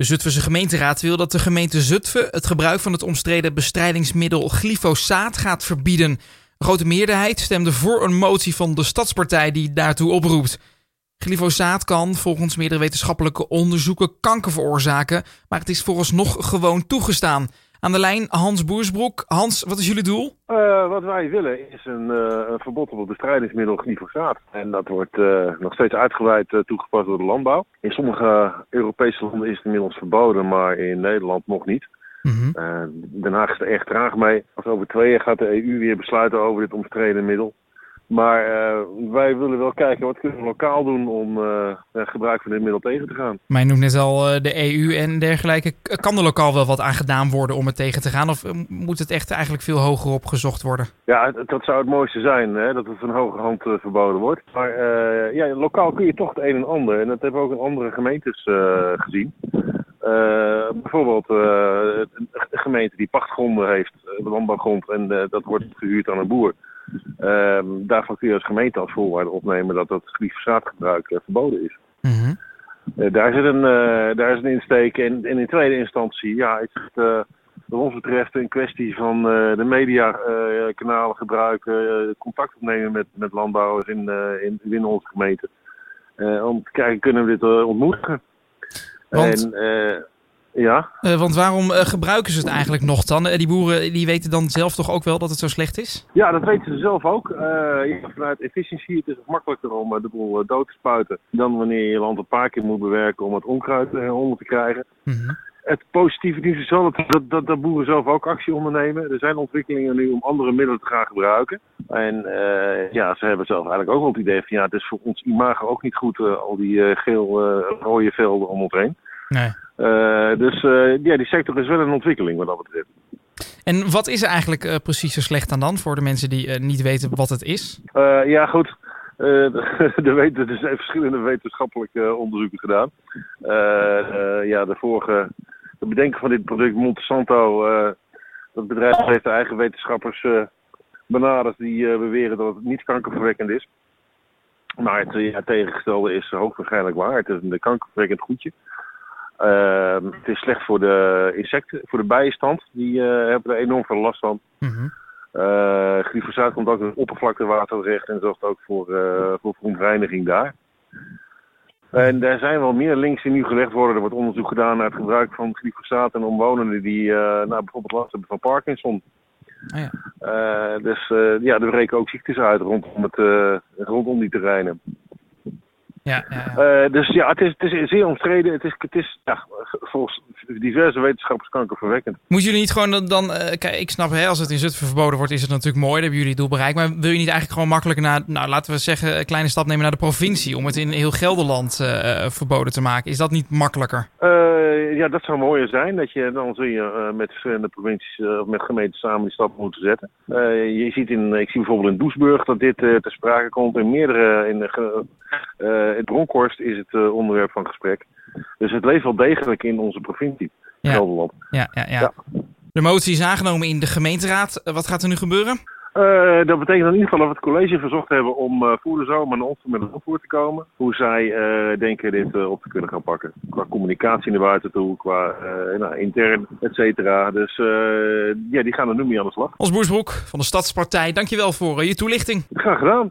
De Zutphense gemeenteraad wil dat de gemeente Zutphen het gebruik van het omstreden bestrijdingsmiddel glyfosaat gaat verbieden. Een grote meerderheid stemde voor een motie van de Stadspartij die daartoe oproept. Glyfosaat kan volgens meerdere wetenschappelijke onderzoeken kanker veroorzaken, maar het is vooralsnog gewoon toegestaan. Aan de lijn Hans Boersbroek. Hans, wat is jullie doel? Uh, wat wij willen is een, uh, een, verbod op het bestrijdingsmiddel glyfosaat. En dat wordt uh, nog steeds uitgebreid toegepast door de landbouw. In sommige Europese landen is het inmiddels verboden, maar in Nederland nog niet. Mm -hmm. Den Haag is er erg traag mee. Als over twee jaar gaat de EU weer besluiten over dit omstreden middel. Maar uh, wij willen wel kijken wat kunnen we lokaal doen om uh, gebruik van dit middel tegen te gaan. Maar je noemt net al uh, de EU en dergelijke. Kan er lokaal wel wat aan gedaan worden om het tegen te gaan? Of moet het echt eigenlijk veel hoger opgezocht worden? Ja, dat zou het mooiste zijn, hè, dat het van hoge hand verboden wordt. Maar ja, lokaal kun je toch het een en ander. En dat hebben we ook in andere gemeentes gezien. bijvoorbeeld een gemeente die pachtgronden heeft, landbouwgrond, en dat wordt gehuurd aan een boer. Uh, daarvan kun je als gemeente als voorwaarde opnemen dat dat glyfosaatgebruik uh, verboden is. Mm -hmm. uh, daar, zit een, uh, daar is een insteek. En, en in tweede instantie ja, is het wat ons betreft een kwestie van de mediakanalen gebruiken, contact opnemen met, met landbouwers in, in, in onze gemeente. om te kijken, kunnen we dit ontmoedigen? Want... En, ja. Uh, want waarom uh, gebruiken ze het eigenlijk nog dan? Uh, die boeren die weten dan zelf toch ook wel dat het zo slecht is? Ja, dat weten ze zelf ook. Ja, vanuit efficiëntie het is het makkelijker om de boel dood te spuiten dan wanneer je land een paar keer moet bewerken om het onkruid onder te krijgen. -hmm. Het positieve nieuws is wel dat, dat, dat, boeren zelf ook actie ondernemen. Er zijn ontwikkelingen nu om andere middelen te gaan gebruiken. En ja, ze hebben zelf eigenlijk ook wel het idee van ja, het is voor ons imago ook niet goed al die geel-rode velden om ons heen. Nee. Uh, dus uh, ja, die sector is wel een ontwikkeling wat dat betreft. En wat is er eigenlijk uh, precies zo slecht aan dan voor de mensen die niet weten wat het is? ja, goed. er, er zijn verschillende wetenschappelijke onderzoeken gedaan. ja, de vorige, de bedenker van dit product, Monsanto, dat bedrijf heeft de eigen wetenschappers benaderd die beweren dat het niet kankerverwekkend is. Maar het ja, tegengestelde is hoogwaarschijnlijk waar. Het is een kankerverwekkend goedje. Uh, het is slecht voor de insecten, voor de bijenstand. Die uh, hebben er enorm veel last van. Mm -hmm. uh, glyfosaat komt ook in het oppervlaktewater terecht en zorgt ook voor, voor verontreiniging daar. En er zijn wel meer links die nu gelegd worden. Er wordt onderzoek gedaan naar het gebruik van glyfosaat en omwonenden die nou, bijvoorbeeld last hebben van Parkinson. Oh ja. dus ja, er breken ook ziektes uit rondom, het, rondom die terreinen. Ja, ja, ja. Uh, dus ja, het is, het is zeer omstreden. Het is, het is ja, volgens diverse wetenschappers kankerverwekkend. Moeten jullie niet gewoon dan... dan uh, kijk, ik snap, hè, als het in Zutphen verboden wordt, is het natuurlijk mooi. Dan hebben jullie het doel bereikt. Maar wil je niet eigenlijk gewoon makkelijker naar... Nou, laten we zeggen, een kleine stap nemen naar de provincie... om het in heel Gelderland uh, verboden te maken. Is dat niet makkelijker? Ja, dat zou mooier zijn. Dat je, dan zul je met verschillende provincies of met gemeenten samen die stap moeten zetten. je ziet in... Ik zie bijvoorbeeld in Doesburg dat dit ter sprake komt. In meerdere... In, in Bronkhorst is het onderwerp van gesprek. Dus het leeft wel degelijk in onze provincie, ja. Gelderland. Ja, ja, ja, ja. De motie is aangenomen in de gemeenteraad. Wat gaat er nu gebeuren? Uh, dat betekent in ieder geval dat we het college verzocht hebben om uh, voor de zomer naar ons met een antwoord te komen. Hoe zij uh, denken dit op te kunnen gaan pakken. Qua communicatie naar buiten toe, qua nou, intern, et cetera. Dus ja, die gaan er nu mee aan de slag. Ons Boersbroek van de Stadspartij, dankjewel voor je toelichting. Graag gedaan.